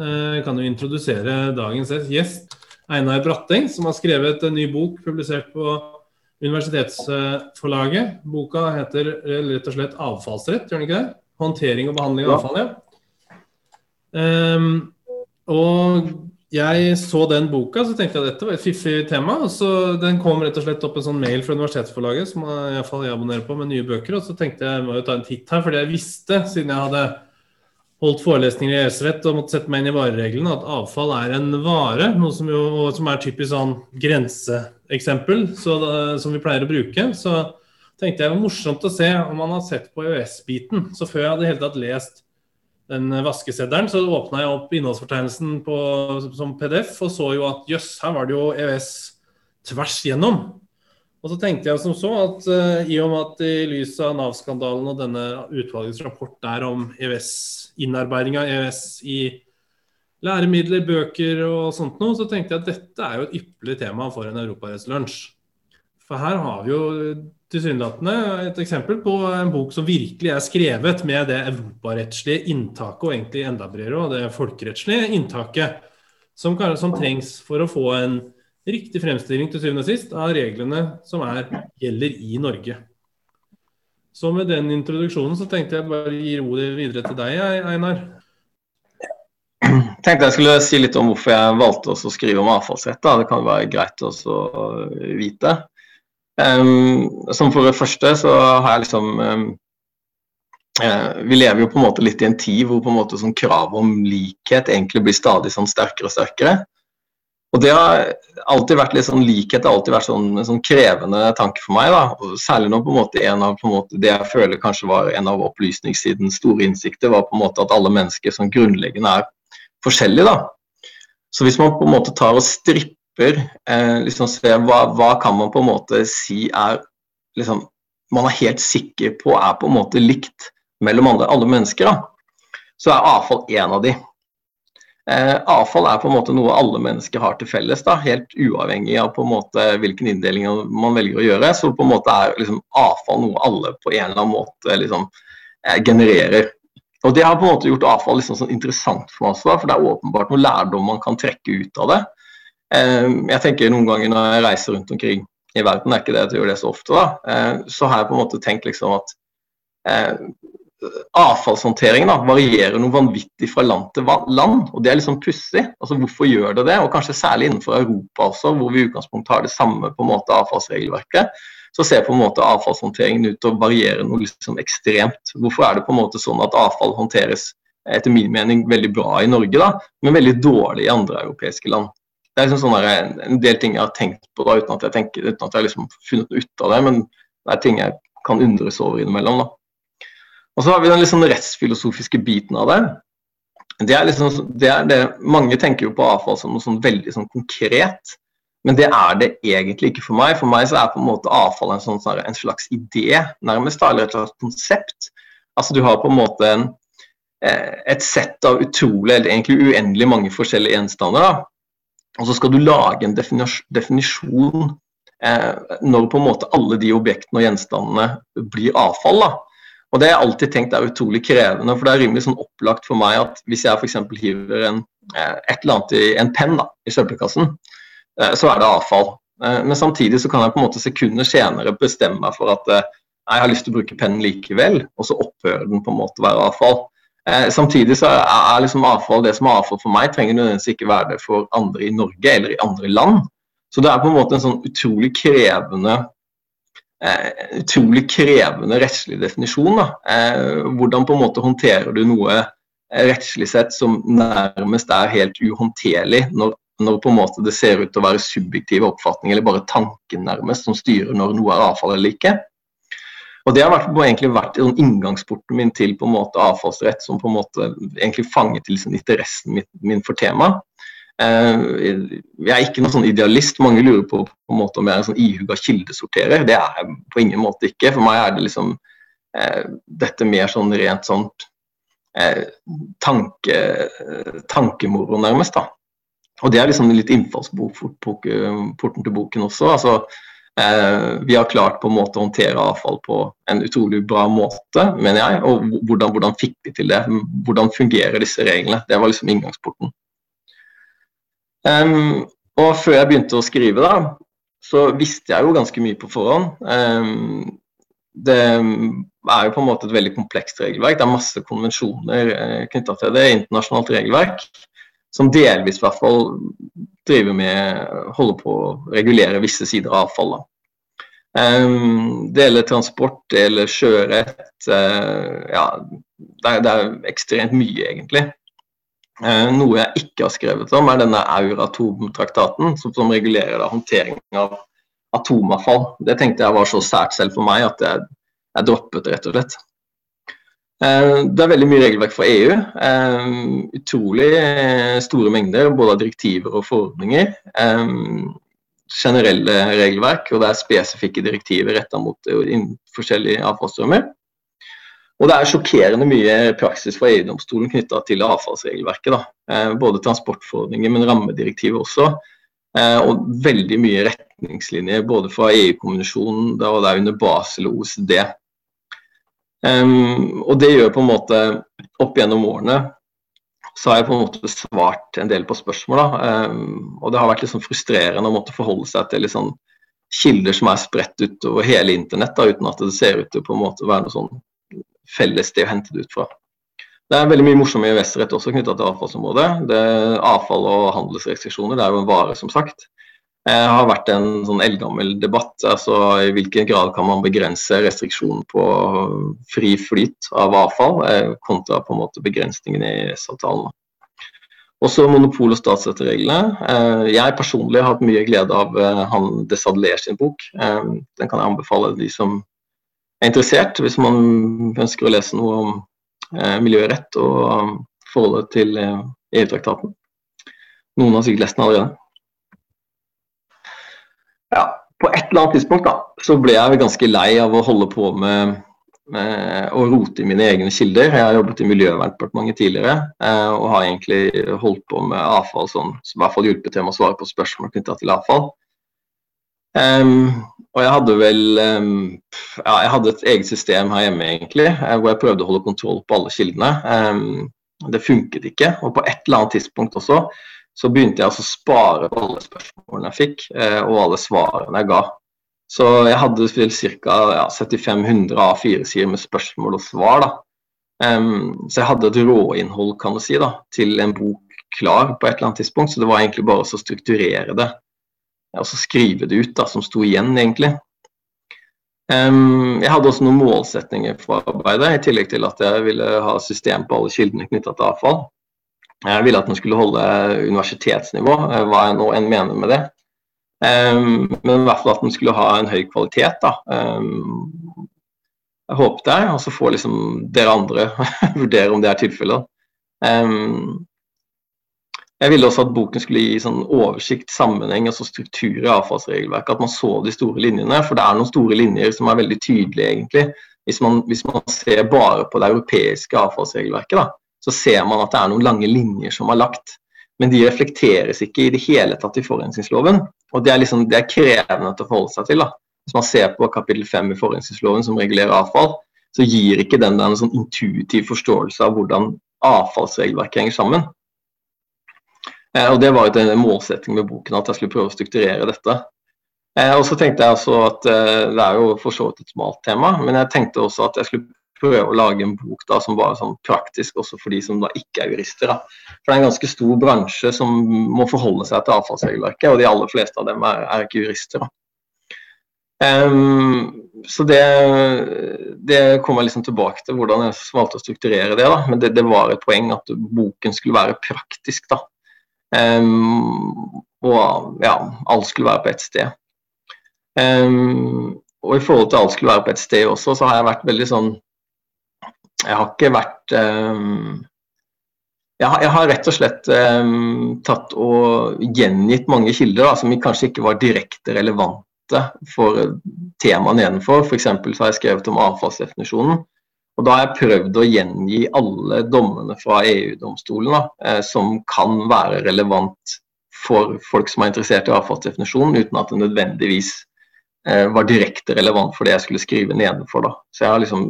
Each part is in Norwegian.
Eh, jeg kan jo introdusere dagens gjest, Einar Bratteng, som har skrevet en ny bok publisert på Universitetsforlaget. Boka heter rett og slett 'Avfallsrett', gjør den ikke det? Håndtering og behandling av avfall, ja. Um, og jeg så den boka, så tenkte jeg at dette var et fiffig tema. og så Den kom rett og slett opp en sånn mail fra Universitetsforlaget som jeg, jeg abonnerer på med nye bøker. Og så tenkte jeg jeg må jo ta en titt her, fordi jeg visste, siden jeg hadde holdt forelesninger i EØS-rett og måtte sette meg inn i varereglene, at avfall er en vare. Noe som, jo, som er typisk sånn grenseeksempel så, som vi pleier å bruke. Så tenkte jeg det var morsomt å se om man har sett på EØS-biten. Så før jeg hadde helt tatt lest den vaskeseddelen, så åpna jeg opp innholdsfortegnelsen på, som PDF og så jo at jøss, her var det jo EØS tvers gjennom. Og så tenkte jeg som så at uh, i og med at i lys av Nav-skandalen og denne utvalgets rapport der om EØS, innarbeiding av EØS i læremidler, bøker og sånt noe, så tenkte jeg at dette er jo et ypperlig tema for en europarettslunsj. For her har vi jo tilsynelatende et eksempel på en bok som virkelig er skrevet med det europarettslige inntaket, og egentlig enda bredere, og det folkerettslige inntaket som, som trengs for å få en riktig fremstilling til syvende og sist av reglene som er, gjelder i Norge. Så med den introduksjonen så tenkte jeg bare gi ordet videre til deg, Einar. Jeg tenkte jeg skulle si litt om hvorfor jeg valgte å skrive om avfallsrett. Det kan være greit å vite. Um, som for det første så har jeg liksom um, Vi lever jo på en måte litt i en tid hvor på en måte sånn krav om likhet egentlig blir stadig sånn sterkere og sterkere. Og det har alltid vært litt sånn likhet, det har alltid vært sånn, sånn krevende tanke for meg. da, og Særlig når på en måte en av en måte, det jeg føler kanskje var en av opplysningssidens store innsikter, var på en måte at alle mennesker som grunnleggende er forskjellige. da. Så hvis man på en måte tar og stripper eh, liksom ser hva, hva kan man på en måte si er liksom, man er helt sikker på er på en måte likt mellom andre, alle mennesker, da, så er avfall en av de. Eh, avfall er på en måte noe alle mennesker har til felles, da, helt uavhengig av på en måte hvilken inndeling man velger å gjøre. Så på en måte er liksom avfall noe alle på en eller annen måte liksom, eh, genererer. Og Det har på en måte gjort avfall liksom sånn interessant for meg også, for det er åpenbart noe lærdom man kan trekke ut av det. Eh, jeg tenker noen ganger når jeg reiser rundt omkring i verden, er ikke det at jeg gjør det så ofte, da, så har jeg på en måte tenkt liksom at avfallshåndteringen da, varierer noe vanvittig fra land til land. og Det er liksom pussig. Altså, hvorfor gjør det det? Og kanskje særlig innenfor Europa også, hvor vi i utgangspunktet har det samme på en måte avfallsregelverket. Så ser på en måte avfallshåndteringen ut til å variere noe liksom ekstremt. Hvorfor er det på en måte sånn at avfall håndteres etter min mening veldig bra i Norge, da, men veldig dårlig i andre europeiske land? Det er liksom sånn en del ting jeg har tenkt på da, uten at jeg tenker, uten at jeg liksom har funnet ut av det. Men det er ting jeg kan undres over innimellom. da. Og så har vi den liksom rettsfilosofiske biten av det. Det er liksom, det er det, mange tenker jo på avfall som noe sånn veldig sånn konkret, men det er det egentlig ikke for meg. For meg så er på en måte avfall en, sånn, en slags idé, nærmest, eller et slags konsept. Altså Du har på en måte en, eh, et sett av utrolig, eller egentlig uendelig mange forskjellige gjenstander. da. Og så skal du lage en definisjon eh, når på en måte alle de objektene og gjenstandene blir avfall. da. Og Det har jeg alltid tenkt er utrolig krevende, for det er rimelig sånn opplagt for meg at hvis jeg f.eks. hiver en, eh, et eller annet i en penn da, i søppelkassen, eh, så er det avfall. Eh, men samtidig så kan jeg på en måte sekunder senere bestemme meg for at jeg har lyst til å bruke pennen likevel, og så opphører den på en måte å være avfall. Samtidig så er liksom avfall det som er avfall for meg, trenger nødvendigvis ikke være det for andre i Norge eller i andre land. Så det er på en måte en sånn utrolig krevende utrolig krevende rettslig definisjon. Eh, hvordan på en måte håndterer du noe eh, rettslig sett som nærmest er helt uhåndterlig, når, når på en måte det ser ut til å være subjektive oppfatninger eller bare tanken nærmest som styrer når noe er avfall eller ikke. Og Det har vært, egentlig vært inngangsporten min til på en måte avfallsrett, som på en måte egentlig fanget til liksom interessen min, min for temaet. Eh, jeg er ikke noen sånn idealist. Mange lurer på, på en måte om jeg er en sånn ihuga kildesorterer. Det er jeg på ingen måte ikke. For meg er det liksom eh, dette mer sånn rent sånn eh, tanke, tankemoro, nærmest. da. Og det er liksom litt innfallsporten til boken også. altså Eh, vi har klart på en måte å håndtere avfall på en utrolig bra måte, mener jeg. Og hvordan, hvordan fikk vi til det? Hvordan fungerer disse reglene? Det var liksom inngangsporten. Um, og før jeg begynte å skrive, da, så visste jeg jo ganske mye på forhånd. Um, det er jo på en måte et veldig komplekst regelverk. Det er masse konvensjoner eh, knytta til det, internasjonalt regelverk, som delvis i hvert fall driver med holder på å regulere visse sider av avfallet. Um, det gjelder transport, det gjelder sjørett. Uh, ja, det er, det er, ekstremt mye, egentlig. Uh, noe jeg ikke har skrevet om, er denne Euratom-traktaten, som, som, regulerer håndtering av atomavfall. Det tenkte jeg var så sært selv for meg at jeg, jeg droppet rett og slett. Uh, det er veldig mye regelverk fra EU. utrolig store mengder både av direktiver og forordninger. Generelle regelverk, og det er spesifikke direktiver retta mot forskjellige avfallsstrømmer. Og det er sjokkerende mye praksis fra EU-domstolen knytta til avfallsregelverket. Da. Eh, både transportforordninger, men rammedirektivet også. Eh, og veldig mye retningslinjer både fra EU-kommunisjonen og det er under Basel og OECD. Um, og det gjør på en måte opp gjennom årene så har jeg på en måte svart en del på spørsmål. Um, og det har vært litt sånn frustrerende å måtte forholde seg til litt sånn kilder som er spredt utover hele internett, da, uten at det ser ut til på en måte å være noe sånn felles sted å hente det ut fra. Det er veldig mye morsomme investorrett også knytta til avfallsområdet. Det, avfall og handelsrestriksjoner det er jo en vare, som sagt. Det har vært en sånn eldgammel debatt. altså I hvilken grad kan man begrense restriksjonen på fri flyt av avfall, eh, kontra på en måte begrensningene i EØS-avtalen. Også monopol- og statsstøttereglene. Eh, jeg personlig har hatt mye glede av eh, han Desadler sin bok. Den kan jeg anbefale de som er interessert, hvis man ønsker å lese noe om miljørett og forholdet til EU-traktaten. Noen har sikkert lest den allerede ja, på et eller annet tidspunkt da, så ble jeg ganske lei av å holde på med, å rote i mine egne kilder. Jeg har jobbet i Miljøverndepartementet tidligere eh, og har egentlig holdt på med avfall sånn, som i hvert fall hjulpet til med å svare på spørsmål knytta til avfall. Um, og jeg hadde vel um, ja, jeg hadde et eget system her hjemme egentlig, eh, hvor jeg prøvde å holde kontroll på alle kildene. Um, det funket ikke. Og på et eller annet tidspunkt også så begynte jeg å spare alle spørsmålene jeg fikk, uh, og alle svarene jeg ga. Så jeg hadde vel ca. Ja, 7500 A4-sider med spørsmål og svar. da. Um, så jeg hadde et råinnhold kan du si, da, til en bok klar på et eller annet tidspunkt. Så det var egentlig bare å strukturere det og så skrive det ut, da, som sto igjen, egentlig. Um, jeg hadde også noen målsetninger for arbeidet, i tillegg til at jeg ville ha system på alle kildene knytta til avfall. Jeg ville at den skulle holde universitetsnivå, eh, hva jeg nå enn mener med det. Um, men i hvert fall at den skulle ha en høy kvalitet. da. Um, jeg håper det, og så får liksom dere andre vurdere om det er tilfellet. Um, jeg ville også at boken skulle gi sånn oversikt, sammenheng og struktur i avfallsregelverket. At man så de store linjene. For det er noen store linjer som er veldig tydelige, egentlig. Hvis man, hvis man ser bare på det europeiske avfallsregelverket. da så ser man at det er noen lange linjer som er lagt. Men de reflekteres ikke i det hele tatt i forurensningsloven. Og det er, liksom, det er krevende å forholde seg til. da. Hvis man ser på kapittel 5 i forurensningsloven som regulerer avfall, så gir ikke den en sånn intuitiv forståelse av hvordan avfallsregelverket henger sammen. Eh, og Det var jo en målsetting med boken, at jeg skulle prøve å strukturere dette. Eh, og så tenkte jeg også at eh, Det er jo for så vidt et smalt tema, men jeg tenkte også at jeg skulle prøve å lage en bok da, som var sånn praktisk også for de som da ikke er jurister. Da. For det er en ganske stor bransje som må forholde seg til avfallsregelverket, og de aller fleste av dem er, er ikke jurister. Da. Um, så det, det kommer jeg liksom tilbake til, hvordan jeg valgte å strukturere det. da, Men det, det var et poeng at boken skulle være praktisk. da. Um, og ja, alt skulle være på ett sted. Um, og i forhold til alt skulle være på ett sted også, så har jeg vært veldig sånn jeg har ikke vært um, jeg, har, jeg har, rett og slett tatt og gjengitt mange kilder da, som kanskje ikke var direkte relevante for temaet nedenfor. F.eks. så har jeg skrevet om avfallsdefinisjonen. Og Da har jeg prøvd å gjengi alle dommene fra EU-domstolen eh, som kan være relevant for folk som er interessert i avfallsdefinisjonen, uten at det nødvendigvis eh, var direkte relevant for det jeg skulle skrive nedenfor. da. Så jeg har liksom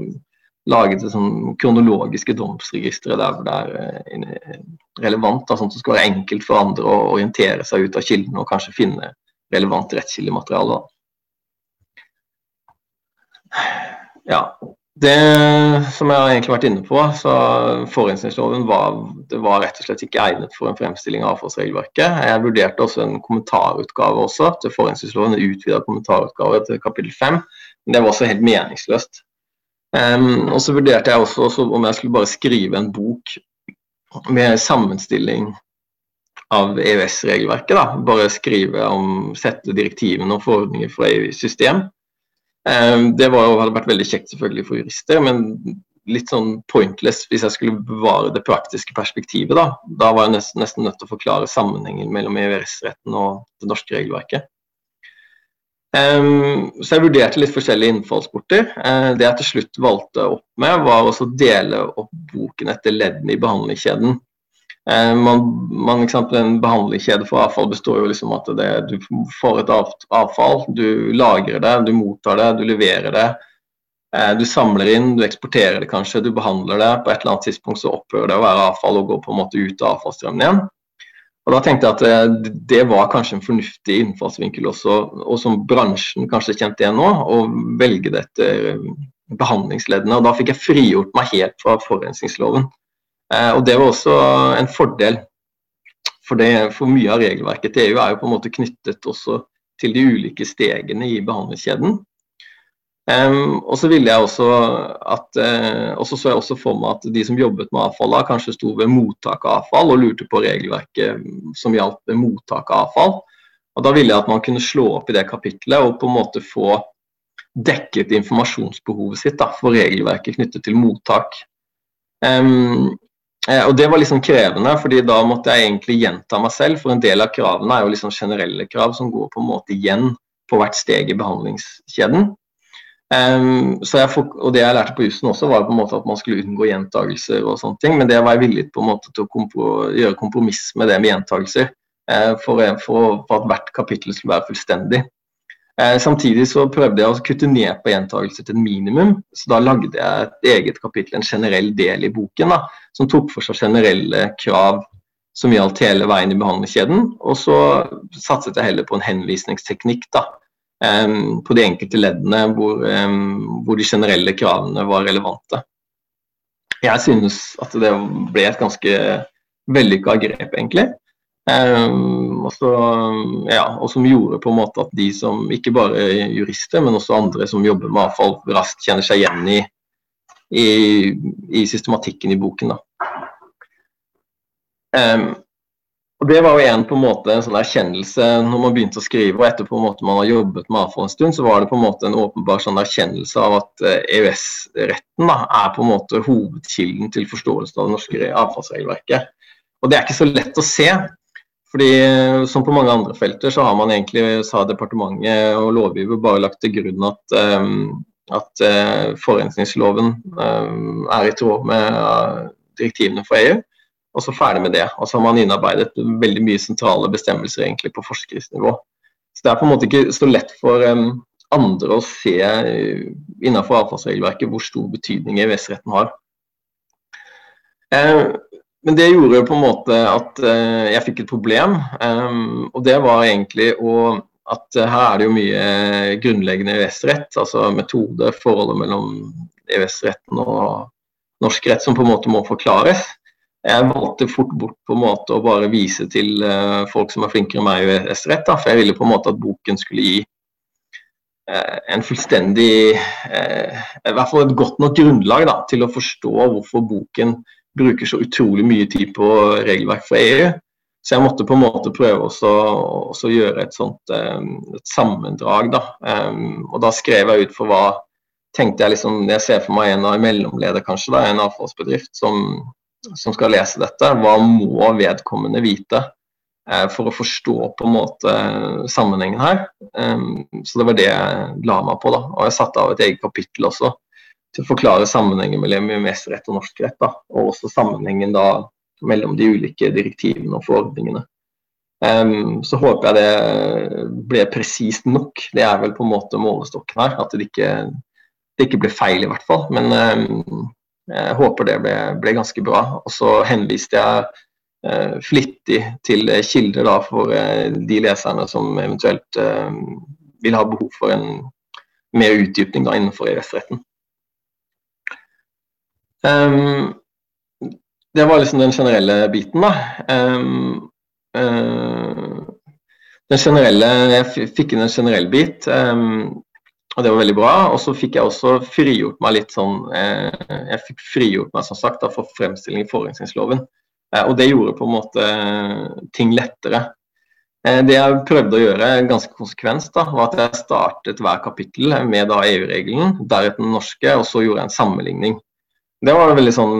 laget det sånn kronologiske domsregistre der hvor det er eh, relevant. Da, sånn at det skal være enkelt for andre å orientere seg ut av kildene og kanskje finne relevant rettskildemateriale. Ja, det som jeg har egentlig vært inne på, så forurensningsloven var, var, rett og slett ikke egnet for en fremstilling av avfallsregelverket. Jeg vurderte også en kommentarutgave også til forurensningsloven, en utvida kommentarutgave til kapittel 5, men det var også helt meningsløst. Um, og så vurderte jeg også, også om jeg skulle bare skrive en bok med sammenstilling av EØS-regelverket. Bare skrive om, sette direktivene og forordninger for EU-system. Um, det var, hadde vært veldig kjekt selvfølgelig for jurister, men litt sånn pointless hvis jeg skulle bevare det praktiske perspektivet. Da Da var jeg nesten, nesten nødt til å forklare sammenhengen mellom EØS-retten og det norske regelverket. Um, så jeg vurderte litt forskjellige innfallsporter. Uh, det jeg til slutt valgte opp med, var å dele opp boken etter leddene i behandlingskjeden. Uh, man, eksempel, en behandlingskjede for avfall består jo liksom at det, du får et avfall, du lagrer det, du mottar det, du leverer det. Uh, du samler inn, du eksporterer det kanskje, du behandler det. På et eller annet tidspunkt så opphører det å være avfall og går på en måte ut av avfallsstrømmen igjen. Og da tenkte jeg at eh, det var kanskje en fornuftig innfallsvinkel også, og som bransjen kanskje kjente igjen nå, å velge det etter eh, behandlingsleddene. Og da fikk jeg frigjort meg helt fra forurensningsloven. Eh, og det var også en fordel, for, det, for mye av regelverket til EU er jo på en måte knyttet også til de ulike stegene i behandlingskjeden. Um, og så ville jeg også at uh, og så jeg også for meg at de som jobbet med avfall, da, kanskje sto ved mottak av avfall og lurte på regelverket som gjaldt ved mottak av avfall. Og Da ville jeg at man kunne slå opp i det kapitlet og på en måte få dekket informasjonsbehovet sitt da, for regelverket knyttet til mottak. Um, og Det var liksom krevende, fordi da måtte jeg egentlig gjenta meg selv. For en del av kravene er jo liksom generelle krav som går på en måte igjen på hvert steg i behandlingskjeden. Um, jeg, og Det jeg lærte på jussen også, var på en måte at man skulle unngå gjentagelser. og sånne ting, Men det var jeg villig på en måte til å kompro gjøre kompromiss med det med gjentagelser. Uh, for, for, for, at hvert kapittel skulle være fullstendig. Uh, samtidig så prøvde jeg å kutte ned på gjentagelser til et minimum. så Da lagde jeg et eget kapittel, en generell del i boken, da, som tok for seg generelle krav som gjaldt hele veien i behandlingskjeden. Og så satset jeg heller på en henvisningsteknikk. da, på de enkelte leddene hvor, hvor, de generelle kravene var relevante. Jeg synes at det ble et ganske vellykka grep, egentlig. Um, og, ja, og, som gjorde på en måte at de som, ikke bare jurister, men også andre som jobber med avfall, raskt kjenner seg igjen i, i, i systematikken i boken. Um, og Det var jo en, på en måte, en sånn erkjennelse når man begynte å skrive, og etter på en måte man har jobbet med avfall en stund, så var det på en måte en åpenbar sånn erkjennelse av at EØS-retten eh, er på en måte hovedkilden til forståelsen av det norske avfallsregelverket. Og Det er ikke så lett å se. Fordi eh, Som på mange andre felter så har man egentlig, sa departementet og lovgiver, bare lagt til grunn at, um, at uh, forurensningsloven er i tråd med direktivene for EU og så ferdig med det. Og så har man innarbeidet veldig mye sentrale bestemmelser egentlig på forskriftsnivå. Så det er på en måte ikke så lett for andre å se innenfor avfallsregelverket hvor stor betydning EØS-retten har. Men det gjorde på en måte at uh, jeg fikk et problem, um, og det var egentlig å at her er det jo mye grunnleggende EØS-rett, altså metode, forholdet mellom EØS-retten og norsk rett, som på en måte må forklares. Jeg valgte fort bort på en måte å bare vise til folk som er flinkere enn meg i EØS-rett. For jeg ville på en måte at boken skulle gi en fullstendig I hvert fall et godt nok grunnlag da, til å forstå hvorfor boken bruker så utrolig mye tid på regelverk for EU. Så jeg måtte på en måte prøve å gjøre et sånt et sammendrag. Da. Um, og da skrev jeg ut for hva tenkte jeg liksom, Jeg ser for meg en av mellomleder, kanskje, da, en avfallsbedrift som som skal lese dette, hva må vedkommende vite eh, for å forstå på en måte sammenhengen her. Um, så det var det jeg la meg på. da, Og jeg satte av et eget kapittel også til å forklare sammenhengen mellom EØS-rett og norsk rett. da, Og også sammenhengen da mellom de ulike direktivene og forordningene. Um, så håper jeg det ble presist nok. Det er vel på en måte målestokken her. At det ikke, det ikke ble feil, i hvert fall. Men um, jeg håper det ble, ble, ganske bra. Og så henviste jeg uh, flittig til kilder da, for uh, de leserne som eventuelt uh, vil ha behov for en mer utdypning da, innenfor EØS-retten. Um, det var liksom den generelle biten, da. Um, uh, den generelle, Jeg fikk inn en generell bit, um, og det var veldig bra. Og så fikk jeg også frigjort meg litt sånn uh, Jeg fikk frigjort meg som sagt da, for fremstilling i forurensningsloven. Uh, og det gjorde på en måte ting lettere. Det jeg prøvde å gjøre ganske konsekvent, da, var at jeg startet hver kapittel med EU-regelen, deretter den norske, og så gjorde jeg en sammenligning. Det var en veldig sånn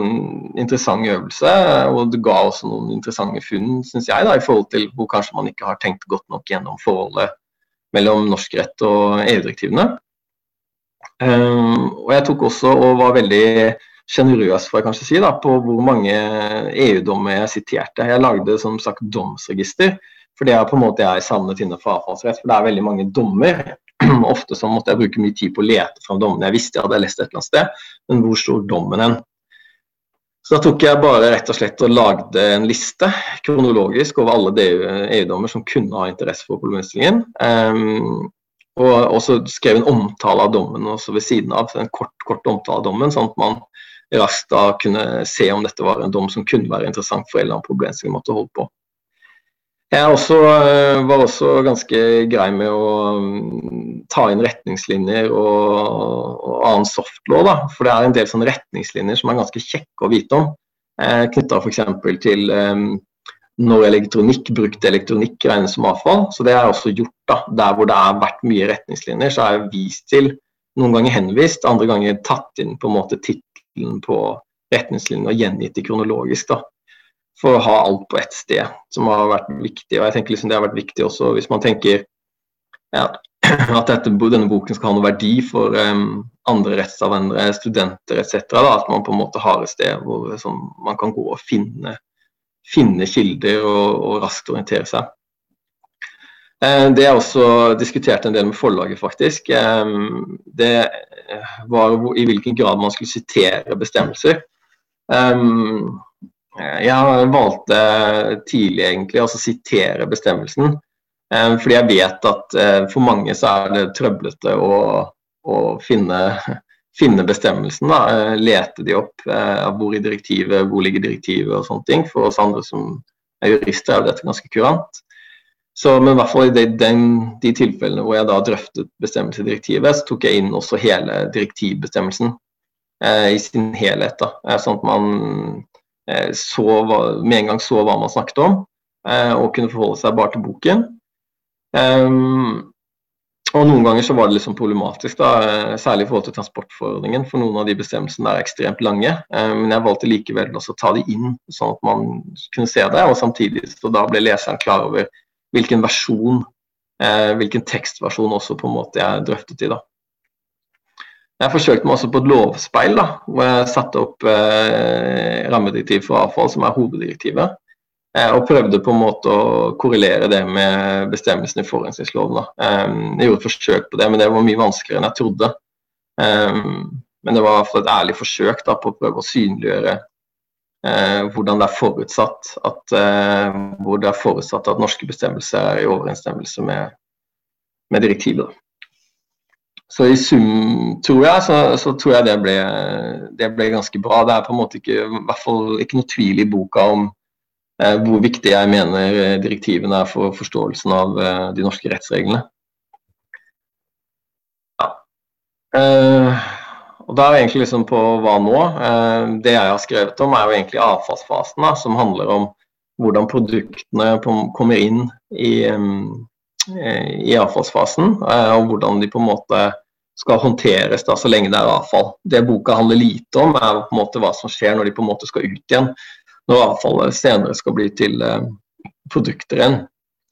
interessant øvelse, og det ga også noen interessante funn, syns jeg, da, i forhold til hvor kanskje man ikke har tenkt godt nok gjennom forholdet mellom norsk rett og EU-direktivene. Um, og jeg tok også og var veldig sjenerøs får jeg kanskje si, da, på hvor mange EU-dommer jeg siterte. Jeg lagde som sagt domsregister, for det er på en måte jeg savnet innenfor avfallsrett. For det er veldig mange dommer ofte så måtte jeg bruke mye tid på å lete fram dommene. Jeg visste jeg hadde lest et eller annet sted, men hvor sto dommen hen? Så da tok jeg bare rett og slett og lagde en liste kronologisk over alle EU-dommer som kunne ha interesse for problemstillingen. Um, og så skrev en omtale av dommen også ved siden av, en kort, kort omtale av dommen, sånn at man raskt da kunne se om dette var en dom som kunne være interessant for en eller annen problemstilling måtte holde på. Jeg også, eh, var også ganske grei med å ta inn retningslinjer og, og annen softlaw. Da. For det er en del sånne retningslinjer som er ganske kjekke å vite om. Eh, Knytta f.eks. til eh, når elektronikk, brukt elektronikk regnes som avfall. Så det er også gjort da. Der hvor det har vært mye retningslinjer, så er jeg vist til, noen ganger henvist, andre ganger tatt inn på en måte tittelen på retningslinjene og gjengitt det kronologisk. da for å ha alt på ett sted, som har vært viktig. Og jeg tenker liksom det har vært viktig også hvis man tenker ja, at dette, denne boken skal ha noe verdi for um, andre rettsavvendere, studenter etc. At man på en måte har et sted hvor liksom, man kan gå og finne, finne kilder og, og, raskt orientere seg. Uh, det er også diskutert en del med forlaget, faktisk. Um, det var i hvilken grad man skulle sitere bestemmelser. Um, jeg valgte tidlig egentlig å sitere bestemmelsen. Eh, fordi jeg vet at eh, for mange så er det trøblete å, å finne, finne, bestemmelsen. Da. Eh, lete de opp. Hvor i direktivet, hvor ligger direktivet og sånne ting. For oss andre som er jurister er dette ganske kurant. Så, men i hvert fall i de, den, de tilfellene hvor jeg da drøftet bestemmelse i direktivet, så tok jeg inn også hele direktivbestemmelsen eh, i sin helhet. Da. Sånn at man Eh, så med en gang så hva man snakket om, eh, og kunne forholde seg bare til boken. Um, og Noen ganger så var det liksom problematisk, da, eh, særlig i forhold til transportforordningen. For noen av de bestemmelsene er ekstremt lange. Um, men jeg valgte likevel også å ta de inn, sånn at man kunne se det. Og samtidig så da ble leseren klar over hvilken versjon, uh, hvilken tekstversjon også på en måte jeg drøftet i. da. Jeg forsøkte meg også på et lovspeil, da, hvor jeg satte opp eh, rammedirektiv for avfall, som er hoveddirektivet. Eh, og prøvde på en måte å korrelere det med bestemmelsen i forurensningsloven. Eh, jeg gjorde et forsøk på det, men det var mye vanskeligere enn jeg trodde. Eh, men det var i hvert fall et ærlig forsøk da, på å prøve å synliggjøre eh, hvordan det er forutsatt at, eh, hvor det er forutsatt at norske bestemmelser er i overensstemmelse med, med direktivet. Så i sum, tror jeg, så, så tror jeg det ble, det ble, ganske bra. Det er på en måte ikke, i hvert fall ikke noe tvil i boka om hvor viktig jeg mener eh, direktivene er for forståelsen av eh, de norske rettsreglene. Ja. Eh, og da er vi egentlig liksom på hva nå? Eh, det jeg har skrevet om, er jo egentlig avfallsfasen, da, som handler om hvordan produktene kommer inn i, eh, i avfallsfasen, og hvordan de på en måte skal håndteres da, så lenge det er avfall. Det boka handler lite om, er på en måte hva som skjer når de på en måte skal ut igjen. Når avfallet senere skal bli til eh, produkter igjen.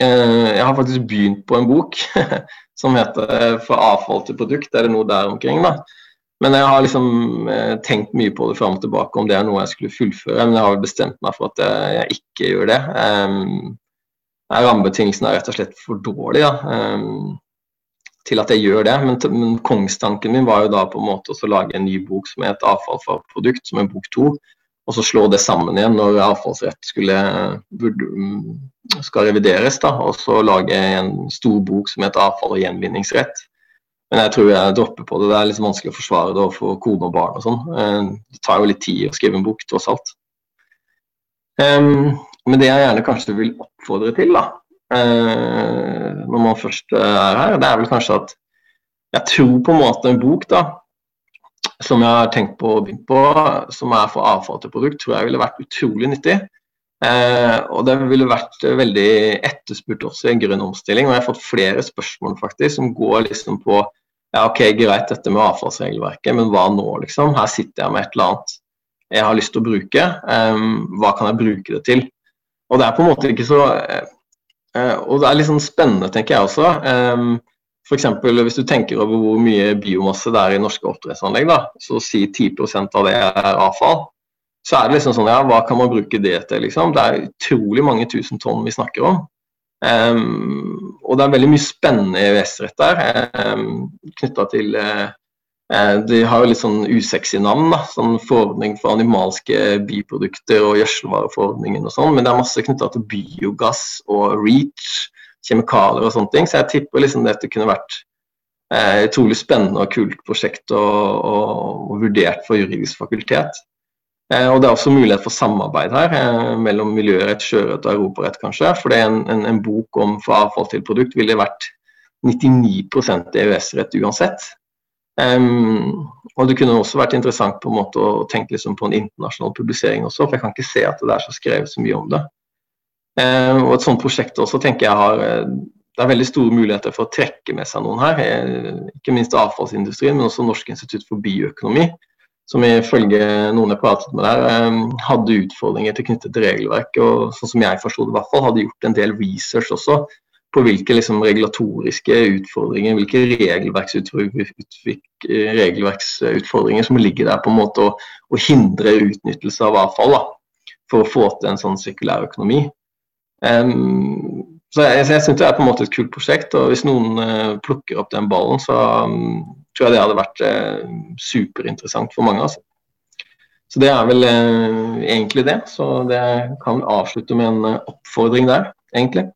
Eh, jeg har faktisk begynt på en bok som heter eh, 'Fra avfall til produkt'. Er det noe der omkring? da? Men jeg har liksom tenkt mye på det fram og tilbake om det er noe jeg skulle fullføre. Men jeg har bestemt meg for at jeg, ikke gjør det. Rammebetingelsene er rett og slett for dårlige da, til at jeg gjør det. Men, kongstanken min var jo da på en måte å lage en ny bok som het avfall for produkt, som er bok to. Og så slå det sammen igjen når avfallsrett skulle, skal revideres. da, Og så lage en stor bok som heter avfall og gjenvinningsrett. Men jeg tror jeg dropper på det. Det er litt vanskelig å forsvare det overfor kone og barn og sånn. Eh, det tar jo litt tid å skrive en bok, tross alt. Men det jeg gjerne kanskje vil oppfordre til, da, uh, når man først er her, det er vel kanskje at jeg tror på en måte en bok da, som jeg har tenkt på å begynne på, som er for avfall til produkt, tror jeg ville vært utrolig nyttig. Eh, og det ville vært veldig etterspurt også i en grønn omstilling. Og jeg har fått flere spørsmål faktisk som går liksom på ja, ok, greit dette med avfallsregelverket, men hva nå, liksom? Her sitter jeg med et eller annet jeg har lyst til å bruke. Um, hva kan jeg bruke det til? Og det er på en måte ikke så uh, Og det er litt sånn spennende, tenker jeg også. F.eks. hvis du tenker over hvor mye biomasse det er i norske oppdrettsanlegg, da, så si 10 av det er avfall. Så er det liksom sånn, ja, hva kan man bruke det til? liksom? Det er utrolig mange tusen tonn vi snakker om. Um, og det er veldig mye spennende EØS-rett der, um, knytta til uh, de har jo litt sånn usexy navn, da, sånn forordning for animalske biprodukter og gjødselvareforordningen og sånn, men det er masse knytta til biogass og REACH, kjemikalier og sånne ting. Så jeg tipper liksom dette kunne vært eh, utrolig spennende og kult prosjekt og, og, og vurdert for juridisk fakultet. Eh, og Det er også mulighet for samarbeid her eh, mellom miljørett, sjørett og europarett, kanskje. For en, en, en bok om for avfall til produkt ville vært 99 EØS-rett uansett. Um, og Det kunne også vært interessant på en måte å tenke liksom på en internasjonal publisering også, for jeg kan ikke se at det er så skrevet så mye om det. Um, og Et sånt prosjekt også tenker jeg har eh, det er veldig store muligheter for å trekke med seg noen her. Eh, ikke minst avfallsindustrien, men også Norsk institutt for bioøkonomi. Som ifølge noen jeg pratet med der, hadde utfordringer til knyttet til regelverk. Og sånn som jeg forsto det, i hvert fall, hadde gjort en del research også på hvilke liksom, regulatoriske utfordringer, hvilke regelverksutfordringer som ligger der på en måte å, å hindre utnyttelse av avfall da, for å få til en sånn sirkulær økonomi. Um, så Jeg, jeg syns det er på en måte et kult prosjekt, og hvis noen uh, plukker opp den ballen, så um, tror jeg det hadde vært uh, superinteressant for mange. altså. Så det er vel uh, egentlig det. Så det kan avslutte med en oppfordring der, egentlig.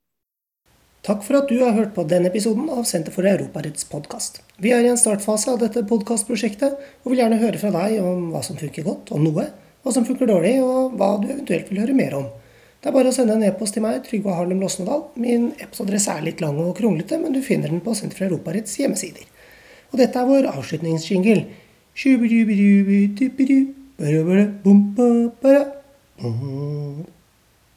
Takk for at du har hørt på denne episoden av Senter for Europaretts podkast. Vi er i en startfase av dette podkastprosjektet, og vil gjerne høre fra deg om hva som funker godt, om noe, hva som funker dårlig, og hva du eventuelt vil høre mer om. Det er bare å sende en e-post til meg, Trygve Harlem Losnedal. Min e-postadresse er litt lang og kronglete, men du finner den på Senter for Europaretts hjemmesider. Og dette er vår avslutningsjingle.